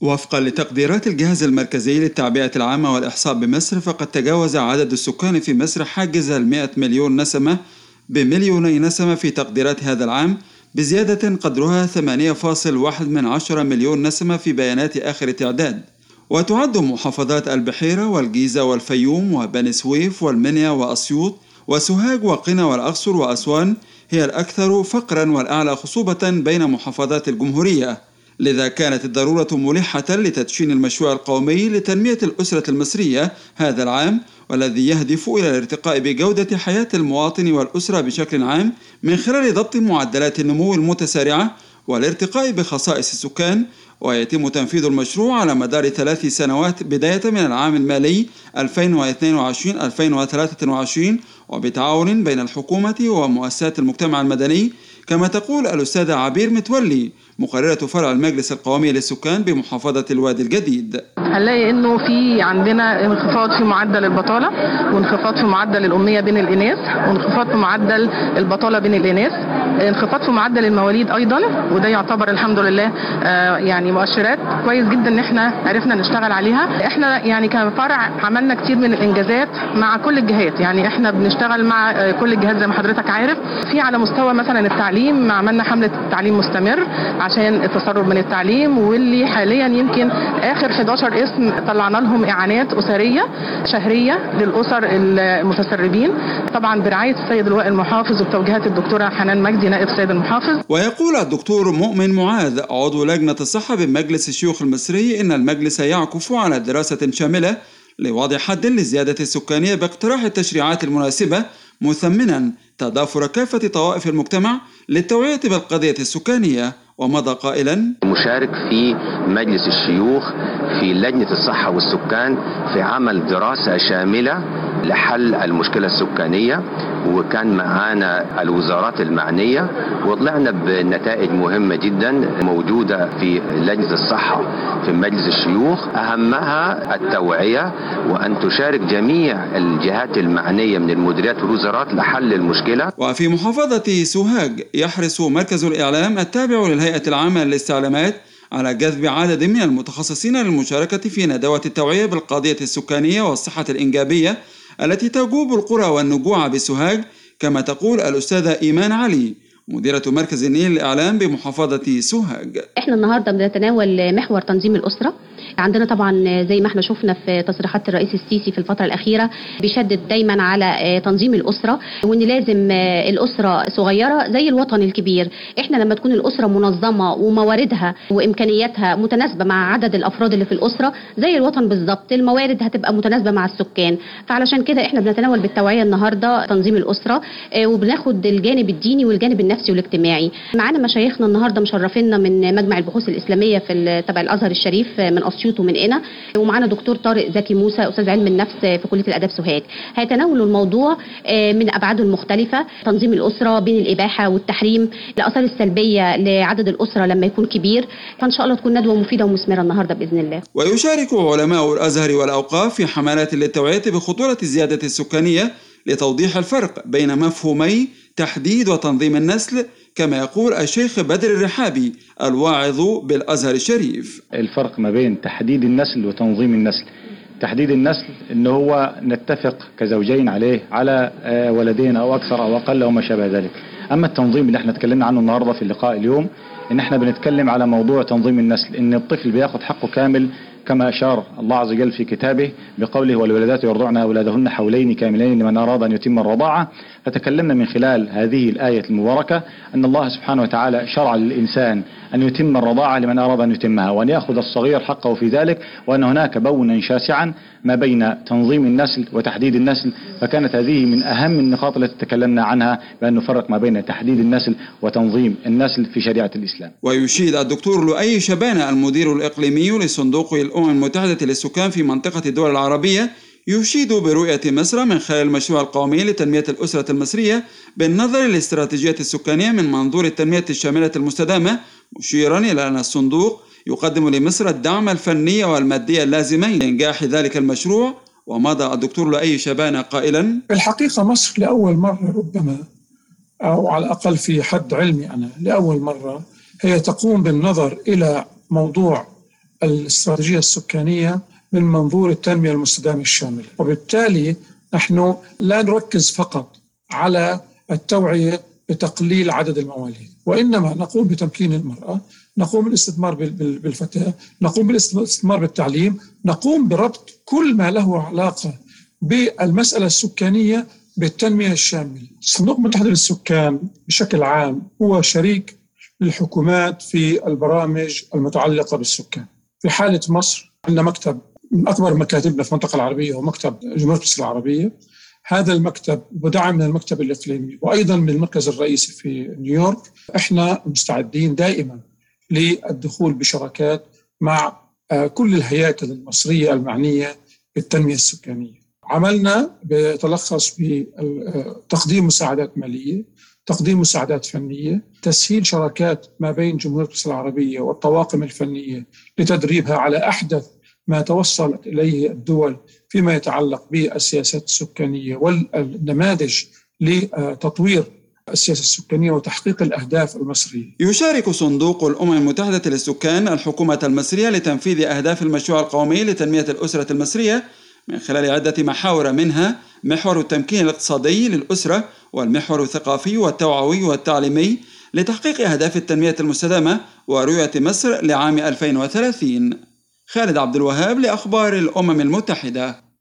وفقا لتقديرات الجهاز المركزي للتعبئة العامة والإحصاء بمصر فقد تجاوز عدد السكان في مصر حاجز المئة مليون نسمة بمليوني نسمة في تقديرات هذا العام بزيادة قدرها 8.1 من عشرة مليون نسمة في بيانات آخر تعداد وتعد محافظات البحيرة والجيزة والفيوم وبني سويف والمنيا وأسيوط وسوهاج وقنا والأقصر وأسوان هي الأكثر فقرا والأعلى خصوبة بين محافظات الجمهورية. لذا كانت الضرورة ملحة لتدشين المشروع القومي لتنمية الأسرة المصرية هذا العام والذي يهدف إلى الارتقاء بجودة حياة المواطن والأسرة بشكل عام من خلال ضبط معدلات النمو المتسارعة والارتقاء بخصائص السكان ويتم تنفيذ المشروع على مدار ثلاث سنوات بداية من العام المالي 2022-2023 وبتعاون بين الحكومة ومؤسسات المجتمع المدني كما تقول الأستاذة عبير متولي مقررة فرع المجلس القومي للسكان بمحافظة الوادي الجديد. هنلاقي إنه في عندنا انخفاض في معدل البطالة وانخفاض في معدل الاميه بين الإناث وانخفاض في معدل البطالة بين الإناث. انخفاض في معدل المواليد أيضا وده يعتبر الحمد لله آه يعني مؤشرات كويس جدا إن إحنا عرفنا نشتغل عليها. إحنا يعني كفرع عملنا كتير من الإنجازات مع كل الجهات. يعني إحنا بنشتغل مع آه كل الجهات زي ما حضرتك عارف. في على مستوى مثلا التعليم عملنا حملة تعليم مستمر. عشان التسرب من التعليم واللي حاليا يمكن آخر 11 اسم طلعنا لهم إعانات أسرية شهرية للأسر المتسربين. طبعا برعاية السيد اللواء المحافظ وبتوجيهات الدكتورة حنان مجدي نائب السيد المحافظ. ويقول الدكتور مؤمن معاذ عضو لجنة الصحة بمجلس الشيوخ المصري إن المجلس يعكف على دراسة شاملة لوضع حد للزياده السكانيه باقتراح التشريعات المناسبة مثمنا تضافر كافة طوائف المجتمع للتوعية بالقضية السكانية. ومضى قائلا مشارك في مجلس الشيوخ في لجنة الصحة والسكان في عمل دراسة شاملة لحل المشكلة السكانية وكان معانا الوزارات المعنية وطلعنا بنتائج مهمة جدا موجودة في لجنة الصحة في مجلس الشيوخ. أهمها التوعية وأن تشارك جميع الجهات المعنية من المديريات والوزارات لحل المشكلة. وفي محافظة سوهاج يحرص مركز الإعلام التابع للهيئة العامة للاستعلامات على جذب عدد من المتخصصين للمشاركة في ندوة التوعية بالقضية السكانية والصحة الإنجابية التي تجوب القرى والنجوع بسوهاج كما تقول الأستاذة إيمان علي. مديرة مركز النيل للإعلام بمحافظة سوهاج. إحنا النهارده بنتناول محور تنظيم الأسرة. عندنا طبعا زي ما إحنا شفنا في تصريحات الرئيس السيسي في الفترة الأخيرة بيشدد دايما على تنظيم الأسرة وإن لازم الأسرة صغيرة زي الوطن الكبير. إحنا لما تكون الأسرة منظمة ومواردها وإمكانياتها متناسبة مع عدد الأفراد اللي في الأسرة زي الوطن بالظبط الموارد هتبقى متناسبة مع السكان. فعلشان كده إحنا بنتناول بالتوعية النهارده تنظيم الأسرة وبناخد الجانب الديني والجانب النفسي والاجتماعي. معانا مشايخنا النهارده مشرفينا من مجمع البحوث الإسلامية في تبع الأزهر الشريف من أسيوط ومن قنا. ومعانا دكتور طارق زكي موسى أستاذ علم النفس في كلية الأداب سوهاج. هيتناولوا الموضوع من أبعاده المختلفة تنظيم الأسرة بين الإباحة والتحريم الآثار السلبية لعدد الأسرة لما يكون كبير. فإن شاء الله تكون ندوة مفيدة ومثمرة النهارده بإذن الله. ويشارك علماء الأزهر والأوقاف في حملات للتوعية بخطورة الزيادة السكانية لتوضيح الفرق بين مفهومي تحديد وتنظيم النسل كما يقول الشيخ بدر الرحابي الواعظ بالأزهر الشريف. الفرق ما بين تحديد النسل وتنظيم النسل. تحديد النسل ان هو نتفق كزوجين عليه على ولدين أو أكثر أو أقل أو ما شابه ذلك. أما التنظيم اللي إحنا اتكلمنا عنه النهارده في اللقاء اليوم إن إحنا بنتكلم على موضوع تنظيم النسل إن الطفل بياخد حقه كامل كما أشار الله عز وجل في كتابه بقوله والولدات يرضعن أولادهن حولين كاملين لمن أراد أن يتم الرضاعة. فتكلمنا من خلال هذه الآية المباركة أن الله سبحانه وتعالى شرع للإنسان أن يتم الرضاعة لمن أراد أن يتمها وأن يأخذ الصغير حقه في ذلك وأن هناك بونا شاسعا ما بين تنظيم النسل وتحديد النسل. فكانت هذه من أهم النقاط التي تكلمنا عنها بأن نفرق ما بين تحديد النسل وتنظيم النسل في شريعة الإسلام. ويشيد الدكتور لؤي شبانة المدير الإقليمي لصندوق الأمم المتحدة للسكان في منطقة الدول العربية يشيد برؤية مصر من خلال المشروع القومي لتنمية الأسرة المصرية بالنظر للاستراتيجية السكانية من منظور التنمية الشاملة المستدامة مشيرا إلى أن الصندوق يقدم لمصر الدعم الفني والمادي اللازمين لإنجاح ذلك المشروع ومضى الدكتور لؤي شبانة قائلا في الحقيقة مصر لأول مرة ربما أو على الأقل في حد علمي أنا لأول مرة هي تقوم بالنظر إلى موضوع الاستراتيجية السكانية من منظور التنمية المستدامة الشاملة. وبالتالي نحن لا نركز فقط على التوعية بتقليل عدد المواليد وإنما نقوم بتمكين المرأة نقوم بالاستثمار بالفتاة نقوم بالاستثمار بالتعليم نقوم بربط كل ما له علاقة بالمسألة السكانية بالتنمية الشاملة صندوق متحد للسكان بشكل عام هو شريك للحكومات في البرامج المتعلقة بالسكان. في حالة مصر عندنا مكتب من أكبر مكاتبنا في المنطقة العربية هو مكتب جمهورية مصر العربية. هذا المكتب بدعم من المكتب الإقليمي وأيضا من المركز الرئيسي في نيويورك. إحنا مستعدين دائما للدخول بشراكات مع آه، كل الهياكل المصرية المعنية بالتنمية السكانية. عملنا بيتلخص بتقديم مساعدات مالية تقديم مساعدات فنية تسهيل شراكات ما بين جمهورية مصر العربية والطواقم الفنية لتدريبها على أحدث ما توصلت إليه الدول فيما يتعلق بالسياسات السكانية والنماذج لتطوير السياسة السكانية وتحقيق الأهداف المصرية. يشارك صندوق الأمم المتحدة للسكان الحكومة المصرية لتنفيذ أهداف المشروع القومي لتنمية الأسرة المصرية من خلال عدة محاور منها محور التمكين الاقتصادي للأسرة والمحور الثقافي والتوعوي والتعليمي لتحقيق أهداف التنمية المستدامة ورؤية مصر لعام 2030 خالد عبد الوهاب لأخبار الأمم المتحدة.